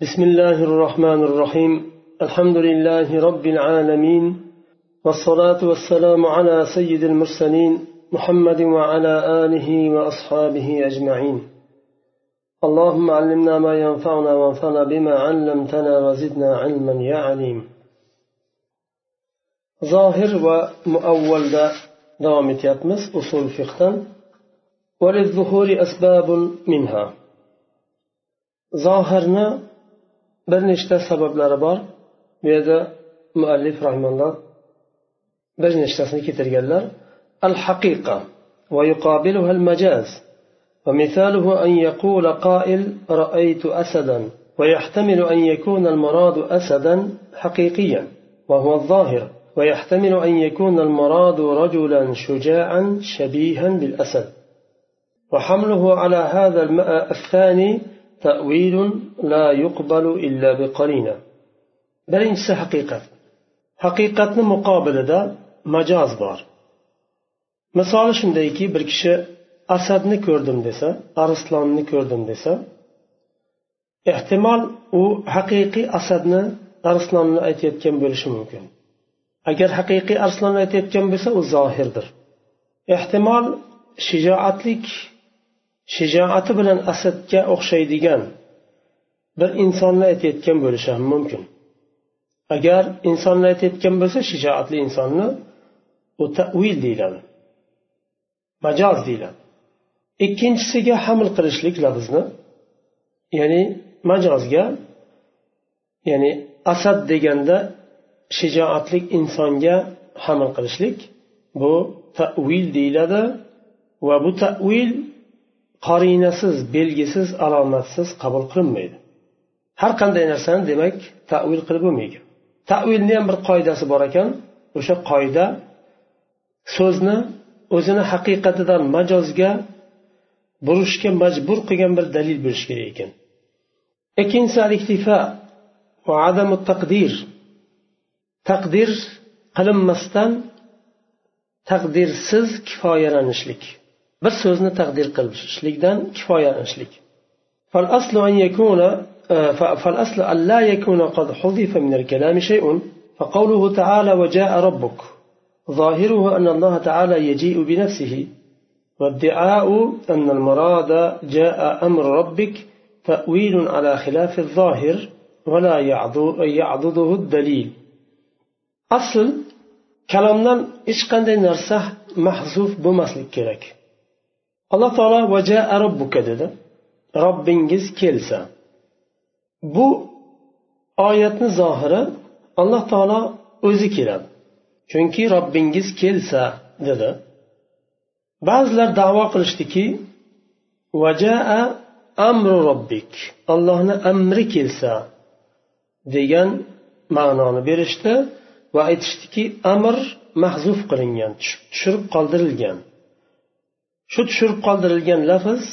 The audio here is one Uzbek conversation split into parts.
بسم الله الرحمن الرحيم الحمد لله رب العالمين والصلاة والسلام على سيد المرسلين محمد وعلى آله وأصحابه أجمعين اللهم علمنا ما ينفعنا وانفعنا بما علمتنا وزدنا علما يا عليم ظاهر ومؤول davom etyapmiz usul fiqdan وللظهور أسباب منها zohirni bir nechta sabablari bor. Bu yerda muallif rahimalloh bir nechtasini keltirganlar. Al haqiqa ويقابلها المجاز ومثاله أن يقول قائل رأيت أسدا ويحتمل أن يكون المراد أسدا حقيقيا وهو الظاهر ويحتمل أن يكون المراد رجلا شجاعا شبيها بالأسد وحمله على هذا الثاني تأويل لا يقبل إلا بقرينة birinchisi haqiqat haqiqatni muqobilida majoz bor misoli shundayki bir kishi asadni ko'rdim desa arslonni ko'rdim desa ehtimol u haqiqiy asadni arslonni aytayotgan bo'lishi mumkin agar haqiqiy arslonni aytayotgan bo'lsa u zohirdir ehtimol shijoatlik shijoati bilan asadga o'xshaydigan bir insonni aytayotgan bo'lishi ham mumkin. Agar insonni aytayotgan bo'lsa shijoatli insonni u tavil deyiladi majoz deyiladi. Ikkinchisiga haml qilishlik lafzni ya'ni majozga ya'ni asad deganda shijoatli insonga haml qilishlik bu tavil deyiladi va bu tavil qorinasiz belgisiz alomatsiz qabul qilinmaydi. Har qanday narsani demak tavil qilib bo'lmaydi. Tavilni ham bir qoidasi bor ekan. O'sha qoida so'zni o'zini haqiqatidan majozga burishga majbur qilgan bir dalil bo'lishi kerak ekan. Ikkinchisi al iktifa va adamu taqdir. Taqdir qilinmasdan taqdirsiz kifoyalanishlik. Bir so'zni taqdir qilishlikdan kifoyalanishlik فالأصل أن فالأصل أن لا يكون قد حذف من الكلام شيء فقوله تعالى وجاء ربك ظاهره أن الله تعالى يجيء بنفسه وادعاء أن المراد جاء أمر ربك تأويل على خلاف الظاهر ولا يعضده الدليل asl kalomdan hech qanday narsa mahzuf bo'lmaslik kerak. Alloh taolo vaja robbuka dedi. Robbingiz kelsa. Bu oyatni zohiri alloh taolo o'zi keladi. Chunki robbingiz kelsa dedi. Ba'zilar davo qilishdiki vajaa amru robbik allohni amri kelsa degan ma'noni berishdi va aytishdiki amr mahzuf qilingan tushirib qoldirilgan. Shu tushirib qoldirilgan lafz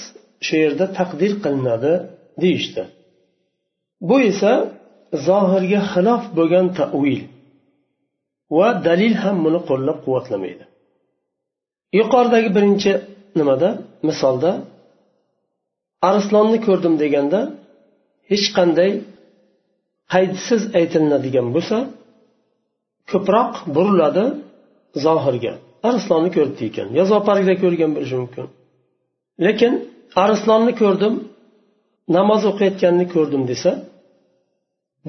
shu yerda taqdir qilinadi deyishdi. Bu esa zohirga xilof bo'lgan tavil va dalil ham buni qo'llab quvvatlamaydi yuqoridagi birinchi nimada? Misolda arslonni ko'rdim deganda hech qanday qaydsiz aytilinadigan bo'lsa ko'proq buriladi zohirga. Arslonni ko'ribdi ekan. Yo zooparkda ko'rgan bo'lishi mumkin. Lekin arslonni ko'rdim namoz o'qiyotganini ko'rdim desa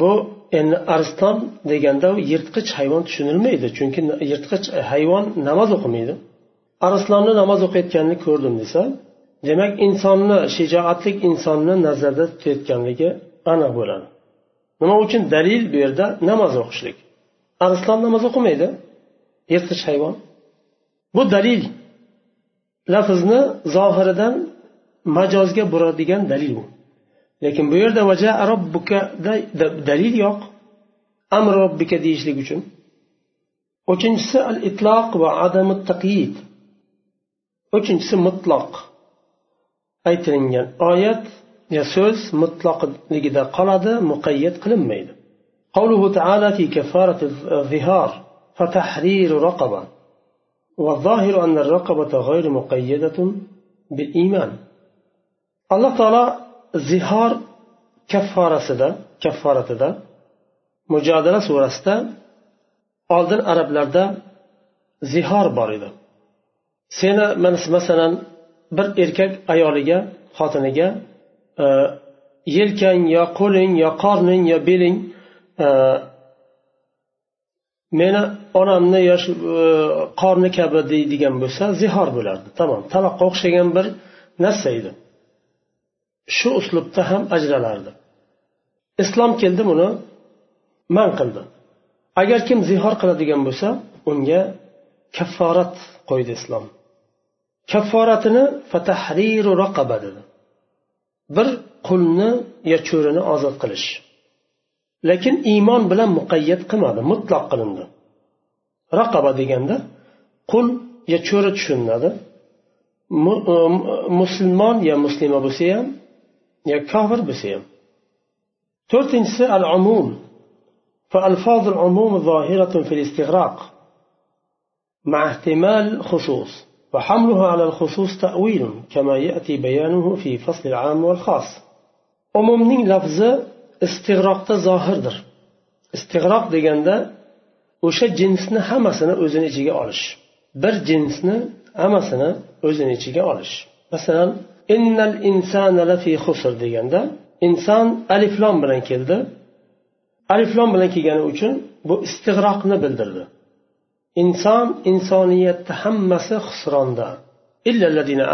bu endi arslon deganda u yirtqich hayvon tushunilmaydi. Chunki yirtqich hayvon namoz o'qimaydi. Arslonni namoz o'qiyotganini ko'rdim desa demak insonni shijoatli insonni nazarda tutayotganligi aniq bo'ladi. Nima uchun dalil bu yerda? Namoz o'qishlik. Arslon namoz o'qimaydi yirtqich hayvon. bu dalil lafzni zohiridan majozga buradigan dalil bu lekin bu yerda vaja robbukada dalil yo'q amr robbika deyishlik uchun uchinchisi al itloq va adamu taqyid uchinchisi mutloq aytilingan oyat ya so'z mutloqligida qoladi muqayyat qilinmaydi قوله تعالى في كفارة الظهار فتحرير رقبة والظاهر أن الرقبة غير مقيدة بالإيمان الله تعالى zihor kafforasida kafforatida mujodala surasida oldin arablarda zihor bor edi seni masalan bir erkak ayoliga xotiniga e, yelkang yo qo'ling yo qorning yo beling e, meni onamni yosh e, qorni kabi deydigan bo'lsa zihor bo'lardi. Tamom taloqqa o'xshagan bir narsa edi. Shu uslubda ham ajralardi. Islom keldi buni man qildi agar kim zihor qiladigan bo'lsa unga kafforat qo'ydi islom. Kafforatini fatahriru raqaba dedi. Bir qulni yo cho'rini ozod qilish. lekin iymon bilan muqayyat qilmadi mutloq qilindi raqaba deganda qul yo cho'ri tushuniladi e, musulmon yo muslima bo'lsa ham yo kofir bo'lsa ham to'rtinchisi al umum فألفاظ العموم ظاهرة في الاستغراق مع احتمال خصوص وحملها على الخصوص تأويل كما يأتي بيانه في فصل العام والخاص umumning lafzi istig'roqda zohirdir. Istig'roq deganda o'sha jinsni hammasini o'zini ichiga olish. Bir jinsni hammasini o'zini ichiga olish. Masalan innal insana lafi xusr deganda inson aliflom bilan keldi. Aliflom bilan kelgani uchun bu istig'roqni bildirdi. Inson insoniyatni hammasi husronda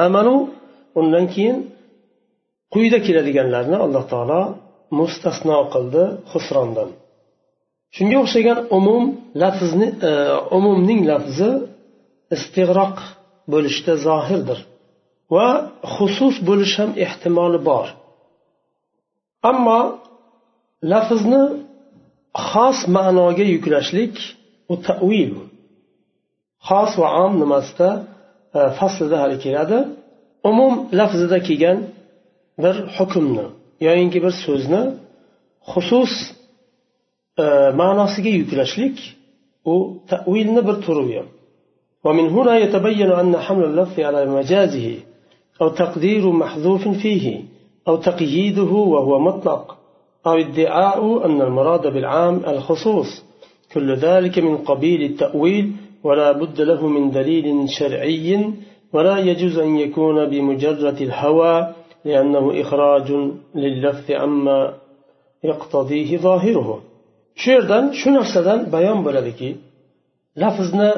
amanu undan keyin quyida keladiganlarni alloh taolo mustasno qildi husrondan shunga o'xshagan umum lafzni e, umumning lafzi istig'roq bo'lishda zohirdir va xusus bo'lish ham ehtimoli bor. Ammo lafzni xos ma'noga yuklashlik u tavil xos va om nimasida e, faslida hali keladi. Umum lafzida kelgan bir hukmni. Yoyinki bir so'zni xusus e, ma'nosiga yuklashlik u tavilni bir turi ومن هنا يتبين أن حمل اللفظ على مجازه أو تقدير محذوف فيه أو تقييده وهو مطلق أو ادعاء أن المراد بالعام الخصوص كل ذلك من قبيل التأويل ولا بد له من دليل شرعي ولا يجوز أن يكون بمجرد الهوى لأنه إخراج لللفظ عما يقتضيه ظاهره shu yerdan shu narsadan bayon bo'ladiki lafzni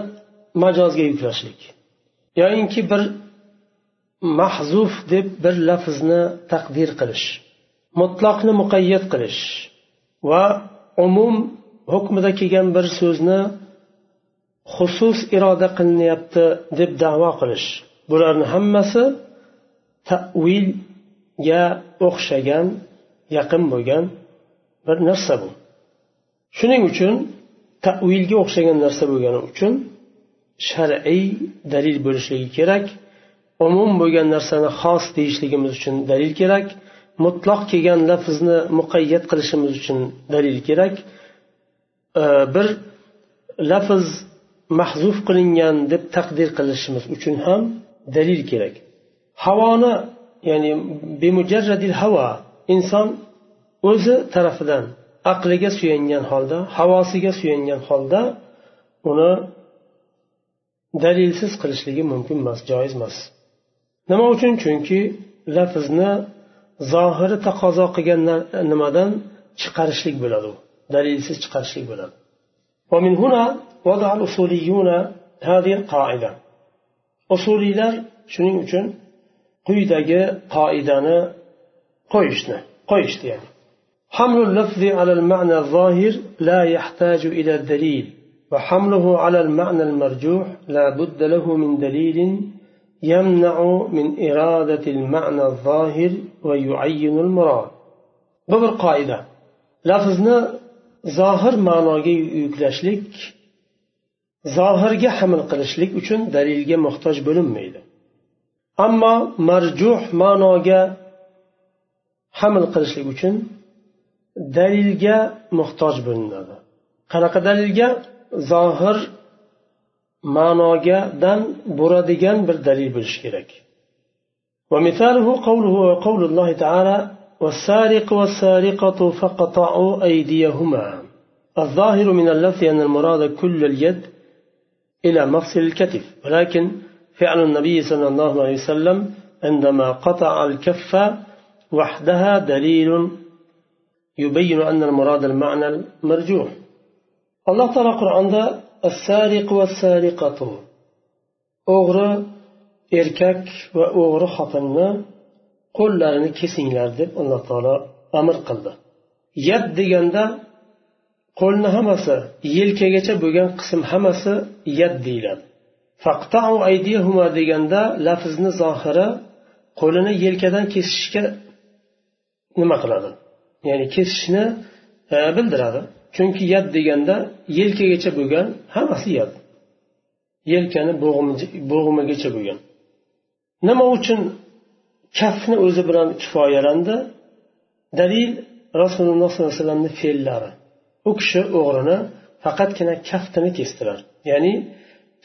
majozga yuklashlik yoyinki bir mahzuf deb bir lafzni taqdir qilish mutloqni muqayyat qilish va umum hukmida kelgan bir so'zni xusus iroda qilinyapti deb davo qilish bularni hammasi tavil ga o'xshagan yaqin bo'lgan bir narsa bu. Shuning uchun tavilga o'xshagan narsa bo'lgani uchun shar'iy dalil bo'lishligi kerak umum bo'lgan narsani xos deyishligimiz uchun dalil kerak mutloq kelgan lafzni muqayyat qilishimiz uchun dalil kerak. Bir lafz mahzuf qilingan deb taqdir qilishimiz uchun ham dalil kerak. Havoni ya'ni bimujarradil havo inson o'zi tarafidan aqliga suyangan holda havosiga suyangan holda uni dalilsiz qilishligi mumkin emas joiz emas nima uchun chunki lafzni zohiri taqozo qilgan nimadan chiqarishlik bo'ladi u dalilsiz chiqarishlik bo'ladi ومن هنا وضع الأصوليون هذه القاعدة usuliylar shuning uchun quyidagi qoidani qo'yishni qo'yishdi ya'ni حمل اللفظ على المعنى الظاهر لا يحتاج إلى الدليل وحمله على المعنى المرجوح لا بد له من دليل يمنع من إرادة المعنى الظاهر ويعين المراد ببر قاعدة لفظنا ظاهر معنى يكلشلك zohirga haml qilishlik uchun dalilga muhtoj bo'linmaydi ammo marjuh ma'noga haml qilishlik uchun dalilga muhtoj bo'linadi qanaqa dalilga zohir ma'nogadan bo'ladigan bir dalil bo'lishi kerak ومثاله قوله وقول الله تعالى والسارق والسارقة فقطعوا أيديهما الظاهر من اللفظ أن المراد كل اليد إلى مفصل الكتف ولكن فعل النبي صلى الله عليه وسلم عندما قطع الكف وحدها دليل يبين أن المراد المعنى المرجوح الله تعالى قرآن السارق والسارقة o'g'ri erkak va o'g'ri xotinni qo'llarini kesinglar deb alloh taolo amr qildi yad deganda qo'lni hammasi yelkagacha bo'lgan qism hammasi yad deyiladi deganda lafzni zohiri qo'lini yelkadan kesishga nima qiladi? Ya'ni kesishni e, bildiradi. Chunki yad deganda yelkagacha bo'lgan hammasi yad. Yelkani bo'g'imigacha bo'lgan. Nima uchun kafni o'zi bilan kifoyalandi? Dalil rasululloh sollallohu alayhi vasallamni fe'llari. U kishi o'g'rini faqatgina kaftini kesdilar ya'ni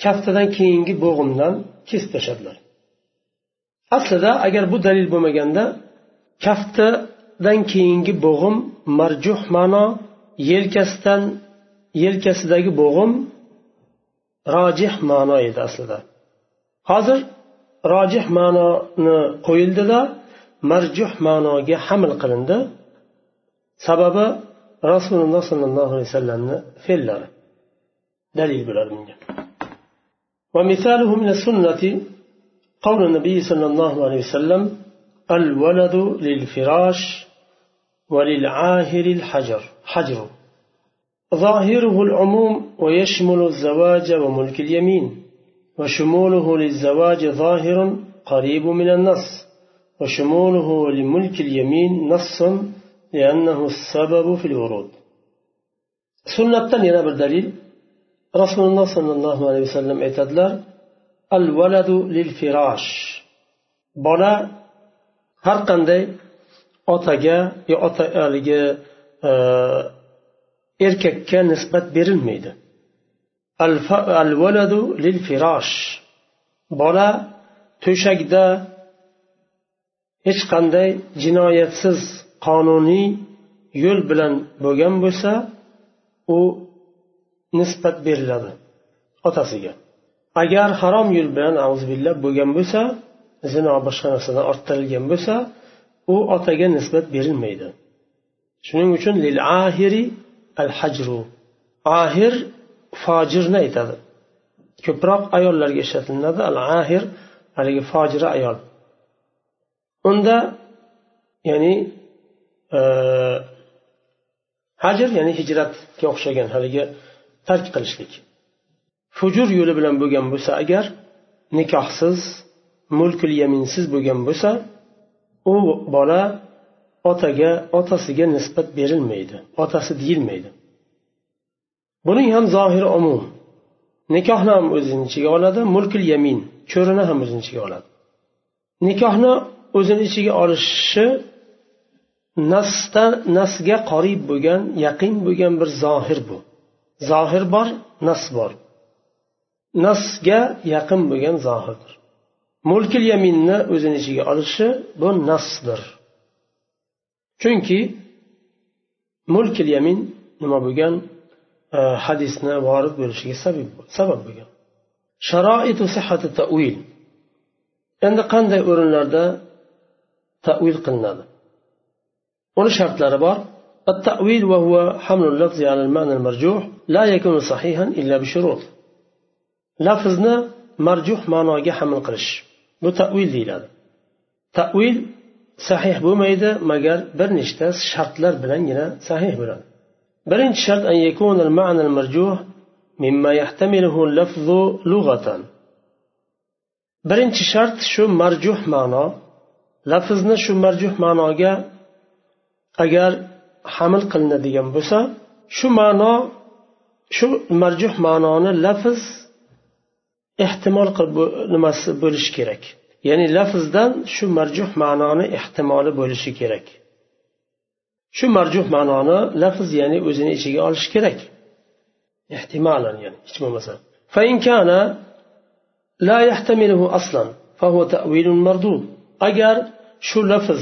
kaftidan keyingi bo'g'imdan kesib tashladilar. Aslida agar bu dalil bo'lmaganda kaftidan keyingi bo'g'im marjuh ma'no yelkasidan yelkasidagi bo'g'im rojih ma'no edi aslida. Hozir rojih ma'noni qo'yildida marjuh ma'noga haml qilindi. Sababi rasululloh sollallohu alayhi vasallamni fe'llari. Dalil bo'ladi bunga. ومثاله من السنة قول النبي صلى الله عليه وسلم الولد للفراش وللعاهر الحجر حجر. ظاهره العموم ويشمل الزواج وملك اليمين وشموله للزواج ظاهر قريب من النص وشموله لملك اليمين نص لأنه السبب في الورود. سنة bir dalil rasululloh sollallohu alayhi vasallam aytadilar al valadu lil firosh bola har qanday otaga yo ota haligi e, erkakka nisbat berilmaydi. Al valadu lil firosh bola to'shakda hech qanday jinoyatsiz qonuniy yo'l bilan bo'lgan bo'lsa u nisbat beriladi otasiga. Agar harom yo'l bilan billah bo'lgan bo'lsa zino boshqa narsadan orttirilgan bo'lsa u otaga nisbat berilmaydi. Shuning uchun lil ahiri al hajru ahir fojirni aytadi. Ko'proq ayollarga ishlatilinadi al ahir haligi fojira ayol. Unda ya'ni e, hajr ya'ni hijratga o'xshagan haligi tark qilishlik. Fujur yo'li bilan bo'lgan bo'lsa agar nikohsiz mulkul yaminsiz bo'lgan bo'lsa u bola otaga otasiga nisbat berilmaydi otasi deyilmaydi. Buning ham zohiri umum. Nikohni ham o'zini ichiga oladi mulkul yamin cho'rini ham o'zini ichiga oladi. Nikohni o'zini ichiga olishi nasda nasga qorib bo'lgan yaqin bo'lgan bir zohir bu. Zohir bor nas bor. Nasga yaqin bo'lgan zohirdir. Mulkil yaminni o'zini ichiga olishi bu nasdir. Chunki mulkil yamin nima bo'lgan? E, hadisni vorid bo'lishiga sabab bo'lgan. Sharoitu sihhati tavil endi qanday o'rinlarda tavil qilinadi? Uni shartlari bor. التأويل وهو حمل اللفظ على المعنى المرجوح لا يكون صحيحا إلا بشروط. لفظنا مرجوح ما ناجح من قرش تأويل ديلا تأويل صحيح بميدة مقال برنشتاس شرط لر صحيح بلان برنش شرط أن يكون المعنى المرجوح مما يحتمله اللفظ لغة. برنش شرط شو مرجوح معنى لفظنا شو مرجوح معنى أجر haml qilinadigan bo'lsa shu ma'no shu marjuh ma'noni lafz ehtimol qilib nimasi bo'lishi kerak ya'ni lafzdan shu marjuh ma'noni ehtimoli bo'lishi kerak shu marjuh ma'noni lafz ya'ni o'zini ichiga olishi kerak ehtimolan ya'ni hech bo'lmasa لا يحتمله أصلا فهو تأويل مردود أجر shu lafz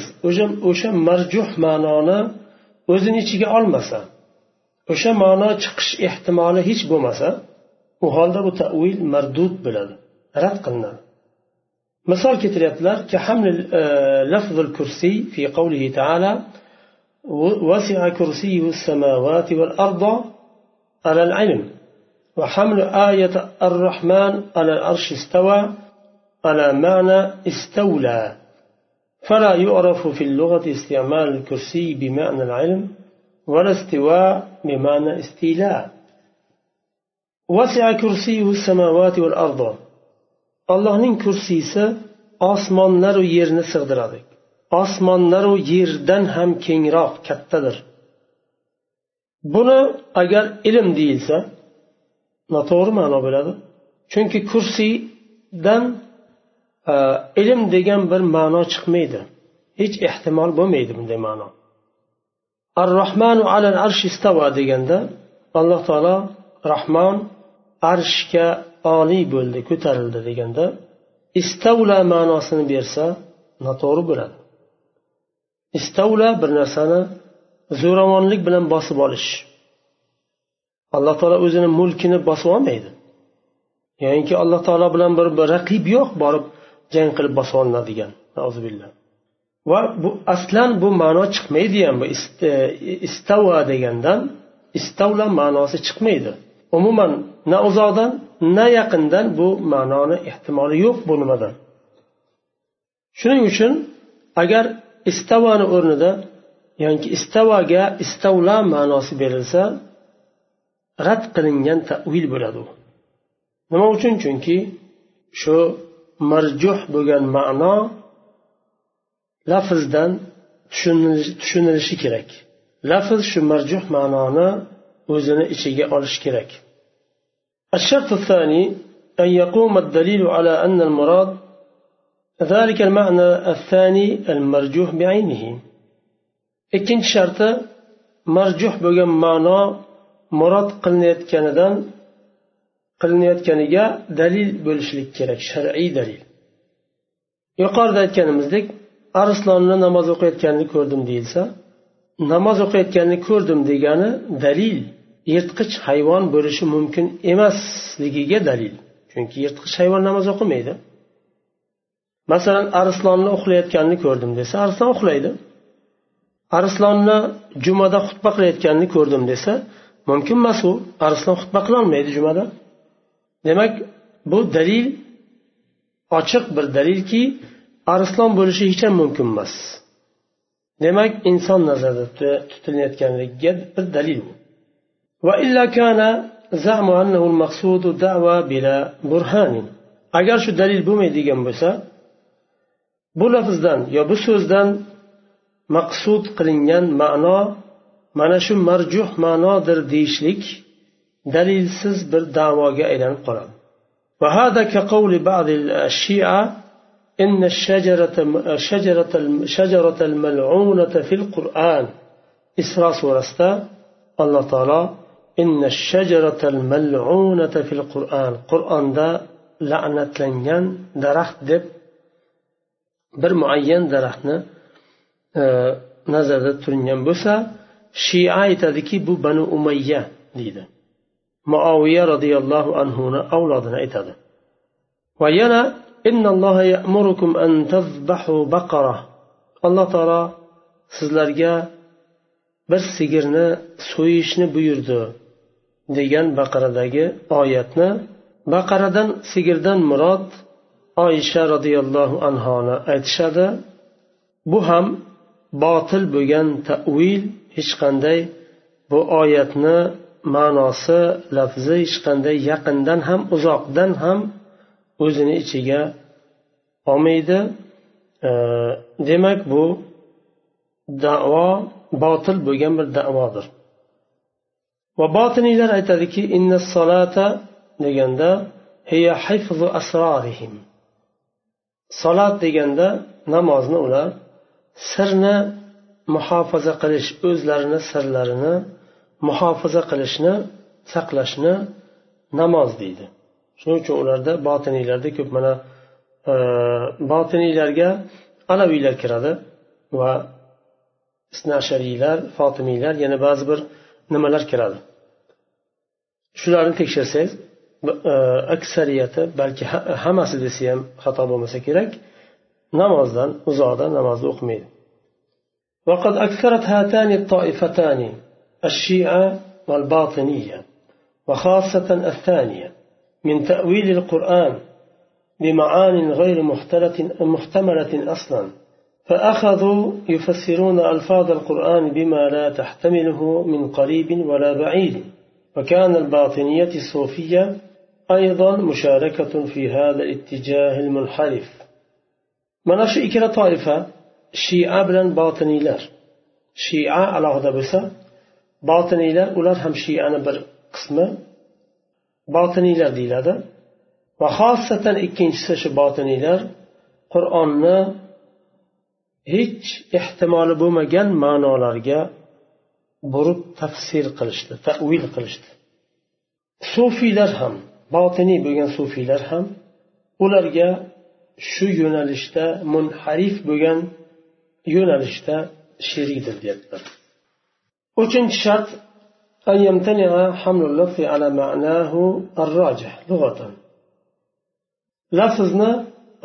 o'sha marjuh ma'noni o'zini ichiga olmasa o'sha ma'no chiqish ehtimoli hech bo'lmasa u holda bu tavil mardud bo'ladi rad qilinadi misol keltiryaptilar الكرسي في قوله تعالى وسع كرسيه السماوات والأرض على العلم وحمل آية الرحمن على العرش استوى على معنى استولى فلا يعرف في اللغة استعمال الكرسي بمعنى العلم ولا استواء بمعنى استيلاء وسع كرسيه السماوات والأرض allohning kursiysi osmonlaru yerni sig'diradi osmonlaru yerdan ham kengroq kattadir buni agar ilm deyilsa noto'g'ri ma'no bo'ladi chunki kursiydan e, ilm degan bir ma'no chiqmaydi. Hech ehtimol bo'lmaydi bunday ma'no. Ar rohmanu alal arsh istava deganda alloh taolo rahmon arshga oliy bo'ldi ko'tarildi deganda istavla ma'nosini bersa noto'g'ri bo'ladi. Istavla bir narsani zo'ravonlik bilan bosib olish. Alloh taolo o'zini mulkini bosib olmaydi. Ya'niki alloh taolo bilan bir, bir raqib yo'q borib jang qilib bosib olinadigan. Va bu aslan bu ma'no chiqmaydi ham bu e, istava degandan istavla ma'nosi chiqmaydi. Umuman na uzoqdan na yaqindan bu ma'noni ehtimoli yo'q bu nimadan. Shuning uchun agar istavani o'rnida yoki istavaga istavla ma'nosi berilsa rad qilingan tavil bo'ladi u. Nima uchun? Chunki shu marjuh bo'lgan ma'no lafzdan tushunilishi kerak lafz shu marjuh ma'noni o'zini ichiga olishi kerak الشرط الثاني أن يقوم الدليل على أن المراد ذلك المعنى الثاني المرجوح بعينه ikkinchi sharti marjuh bo'lgan ma'no murod qilinayotganidan qilinayotganiga dalil bo'lishlik kerak shar'iy dalil. Yuqorida aytganimizdek arslonni namoz o'qiyotganini ko'rdim deyilsa namoz o'qiyotganini ko'rdim degani dalil yirtqich hayvon bo'lishi mumkin emasligiga dalil. Chunki yirtqich hayvon namoz o'qimaydi. Masalan arslonni uxlayotganini ko'rdim desa arslon uxlaydi. Arslonni jumada xutba qilayotganini ko'rdim desa mumkin emas u. Arslon xutba qilolmaydi jumada. Demak bu dalil ochiq bir dalilki arslon bo'lishi hech ham mumkin emas. Demak inson nazarda tutilayotganligiga bir dalil bu. Agar shu dalil bo'lmaydigan bo'lsa bu lafzdan yo bu so'zdan maqsud qilingan ma'no mana shu marjuh ma'nodir deyishlik dalilsiz bir da'voga aylanib qoladi وهذا كقول بعض الشيعة إن الشجرة شجرة شجرة الملعونة في القرآن. إسراء سورة الله تعالى إن الشجرة الملعونة في القرآن. قرآن دا لعنة لنجان درخت دب. bir muayyan daraxtni nazarda turilgan bo'lsa shia aytadiki bu banu umayya deydi muoviya roziyallohu anhuni avlodini aytadi. Va yana alloh taolo sizlarga bir sigirni so'yishni buyurdi degan baqaradagi oyatni baqaradan sigirdan murod oysha roziyallohu anhoni aytishadi. Bu ham botil bo'lgan tavil hech qanday bu oyatni ma'nosi lafzi hech qanday yaqindan ham uzoqdan ham o'zini ichiga olmaydi. Demak bu davo botil bo'lgan bir davodir. Va botiniylar aytadiki inna solata deganda hiya hifzu asrorihim solat deganda namozni ular sirni muhofaza qilish o'zlarini sirlarini muhofaza qilishni saqlashni namoz deydi shuning uchun ularda botiniylarda ko'p mana e, botiniylarga alaviylar kiradi va isnashariylar fotimiylar yana ba'zi bir nimalar kiradi shularni tekshirsangiz e, aksariyati balki hammasi desa ham xato bo'lmasa kerak namozdan uzoqda namozni o'qimaydi وقد أكثرت هاتان الطائفتان الشيعة والباطنية وخاصة الثانية من تأويل القرآن بمعان غير محتملة أصلا فأخذوا يفسرون ألفاظ القرآن بما لا تحتمله من قريب ولا بعيد وكان الباطنية الصوفية أيضا مشاركة في هذا الاتجاه المنحرف. من shu ikkala toifa shia botiniylar shia alohida bo'lsa botiniylar ular ham shiyani bir qismi. Botiniylar deyiladi. Va xosatan ikkinchisi shu botiniylar qur'onni hech ehtimoli bo'lmagan ma'nolarga burib tafsir qilishdi tavil qilishdi. Sufiylar ham botiniy bo'lgan sufiylar ham ularga shu yo'nalishda munharif bo'lgan yo'nalishda sherikdir deyaptilar. uchinchi shart أن يمتنع حمل اللفظ على معناه الراجح لغة لفظنا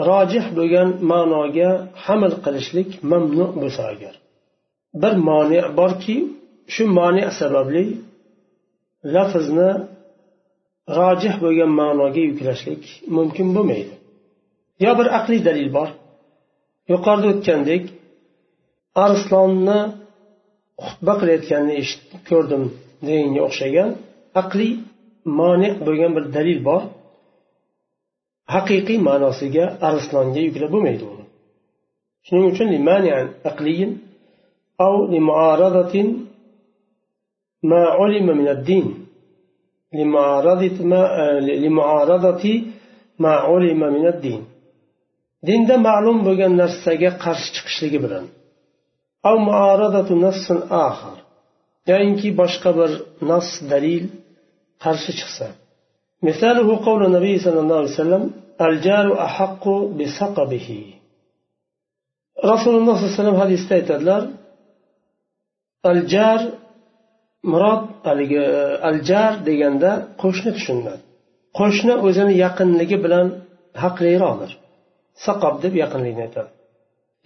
rojih bo'lgan ma'noga haml qilishlik mamnu bo'lsa agar bir moni borki shu moni sababli lafzni rojih bo'lgan ma'noga yuklashlik mumkin bo'lmaydi yo bir aqliy dalil bor yuqorida o'tgandek arslonni xutba qilayotganini eshitib ko'rdim deganga o'xshagan aqliy moni bo'lgan bir dalil bor haqiqiy ma'nosiga arslonga yuklab bo'lmaydi uni shuning uchun أو لمعارضة ما علم من الدين لمعارضة ما لمعارضة ما علم من الدين dinda ma'lum bo'lgan narsaga qarshi chiqishligi bilan أو معارضة نص آخر yoyinki boshqa bir nas dalil qarshi chiqsa مثاله قول النبي صلى الله عليه وسلم الجار أحق بسقبه رسول الله صلى الله عليه وسلم hadisda aytadilar aljar murod haligi aljar deganda qo'shni tushuniladi qo'shni o'zini yaqinligi bilan haqliroqdir saqob deb yaqinlikni aytadi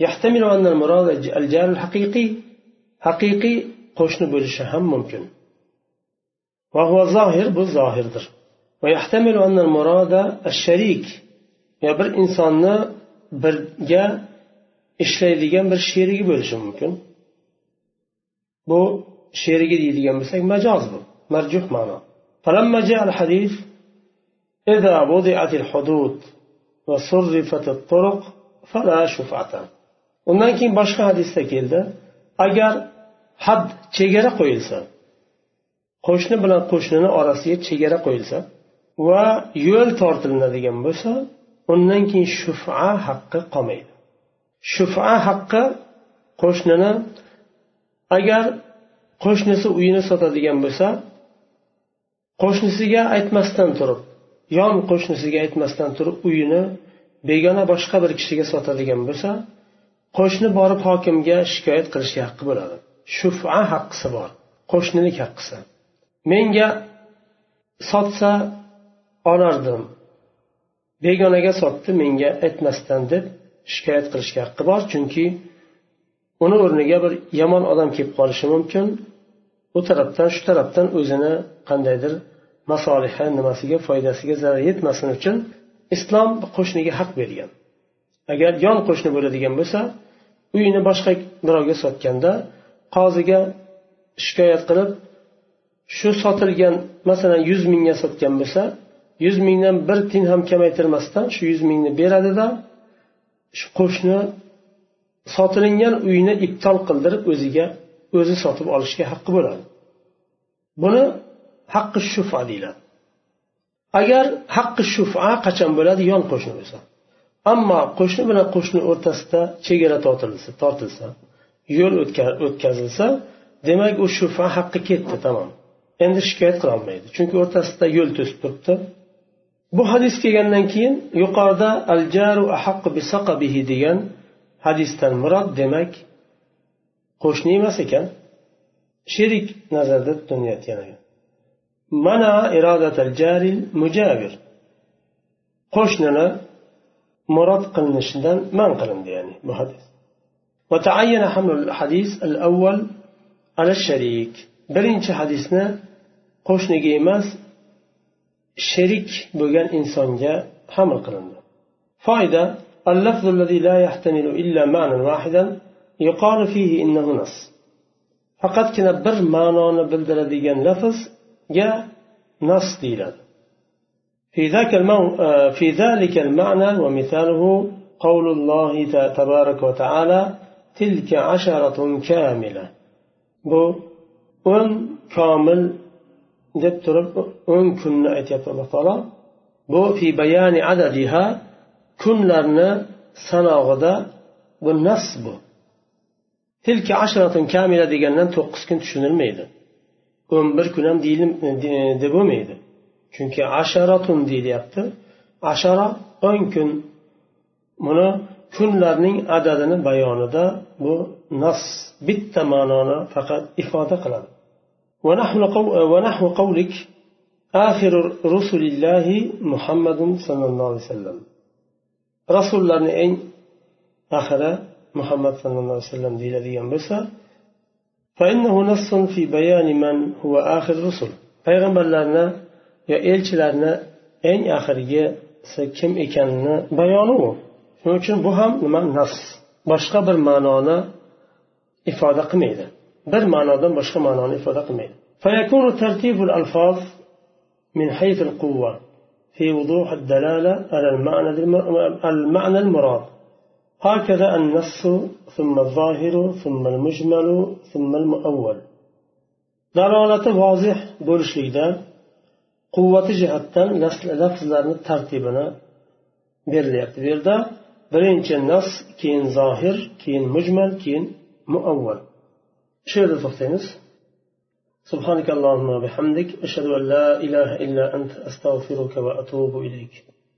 يحتمل أن المراد الجار الحقيقي حقيقي قشن هم ممكن. وهو ظاهر بالظاهر در. ويحتمل أن المراد الشريك. يا بر إنسان بر جا إشلي ديجان بر شيرجي بلشهم ممكن. بو شيرجي دي جنب بس مجاز بو مرجوح معنا فلما جاء الحديث إذا وضعت الحدود وصرفت الطرق فلا شفعتها undan keyin boshqa hadisda keldi. Agar had chegara qo'yilsa qo'shni bilan qo'shnini orasiga chegara qo'yilsa va yo'l tortilinadigan bo'lsa undan keyin shufa haqqi qolmaydi. Shufa haqqi qo'shnini agar qo'shnisi uyini sotadigan bo'lsa qo'shnisiga aytmasdan turib yon qo'shnisiga aytmasdan turib uyini begona boshqa bir kishiga sotadigan bo'lsa qo'shni borib hokimga shikoyat qilishga haqqi bo'ladi. Shufa haqqisi bor qo'shnilik haqqisi. Menga sotsa olardim. Begonaga sotdi menga aytmasdan deb shikoyat qilishga haqqi bor chunki uni o'rniga bir yomon odam kelib qolishi mumkin. U tarafdan shu tarafdan o'zini qandaydir masolihi nimasiga foydasiga zarar yetmasin uchun islom qo'shniga haq bergan. Agar yon qo'shni bo'ladigan bo'lsa uyini boshqa birovga sotganda qoziga shikoyat qilib shu sotilgan masalan yuz mingga sotgan bo'lsa yuz mingdan bir tiyin ham kamaytirmasdan shu yuz mingni beradida shu qo'shni sotilingan uyni ibtol qildirib o'ziga o'zi sotib olishga haqqi bo'ladi. Buni haqqi shufa deyiladi. Agar haqqi shufa qachon bo'ladi? Yon qo'shni bo'lsa. Ammo qo'shni bilan qo'shni o'rtasida chegara tortilsa tortilsa yo'l o'tkazilsa demak u shufa haqqi ketdi tamom. Endi shikoyat qilolmaydi chunki o'rtasida yo'l to'sib turibdi. Bu hadis kelgandan keyin yuqorida al jaru ahaqu bisaqabihi degan hadisdan murod demak qo'shni emas ekan sherik nazarda tutilayotgan ekan. Mana irodatal jaril mujavir qo'shnini murod qilinishidan man qilindi ya'ni bu hadis وتعين حمل الحديث الأول على الشريك birinchi hadisni qo'shniga emas sherik bo'lgan insonga haml qilindi foyda اللفظ الذي لا يحتمل إلا معنى واحدا يقال فيه إنه نص faqatgina bir ma'noni bildiradigan lafzga nas deyiladi في ذاك المو... في ذلك المعنى ومثاله قول الله تبارك وتعالى تلك عشرة كاملة bu o'n komil deb turib o'n kunni aytyapti alloh taolo bu fi bayani adadiha kunlarni sanog'ida bu nas bu tilka ashratun kamila degandan to'qqiz kun tushunilmaydi o'n bir kun ham deb bo'lmaydi chunki asharatun deyilyapti ashara o'n kun buni kunlarning adadini bayonida bu nas bitta ma'noni faqat ifoda qiladi ونحو قولك آخر رسل الله محمد صلى الله عليه وسلم رسول الله eng آخر محمد صلى الله عليه وسلم deyiladigan bo'lsa فإنه نص في بيان من هو آخر الرسل payg'ambarlarni yo elchilarni eng oxirgisi kim ekanini bayoni u shuning uchun bu ham nima nas boshqa bir ma'noni ifoda qilmaydi bir ma'nodan boshqa ma'noni ifoda qilmaydi فيكون ترتيب الألفاظ من حيث القوة في وضوح الدلالة على المعنى المعنى المراد هكذا النص ثم الظاهر ثم المجمل ثم المؤول دلالة واضح bo'lishlikdan quvvati jihatdan lafzlarni tartibini berilyapti bu yerda birinchi nas keyin zohir keyin mujmal keyin muavval shu yerda to'xtaymiz سبحانك اللهم وبحمدك أشهد أن لا إله إلا أنت أستغفرك وأتوب إليك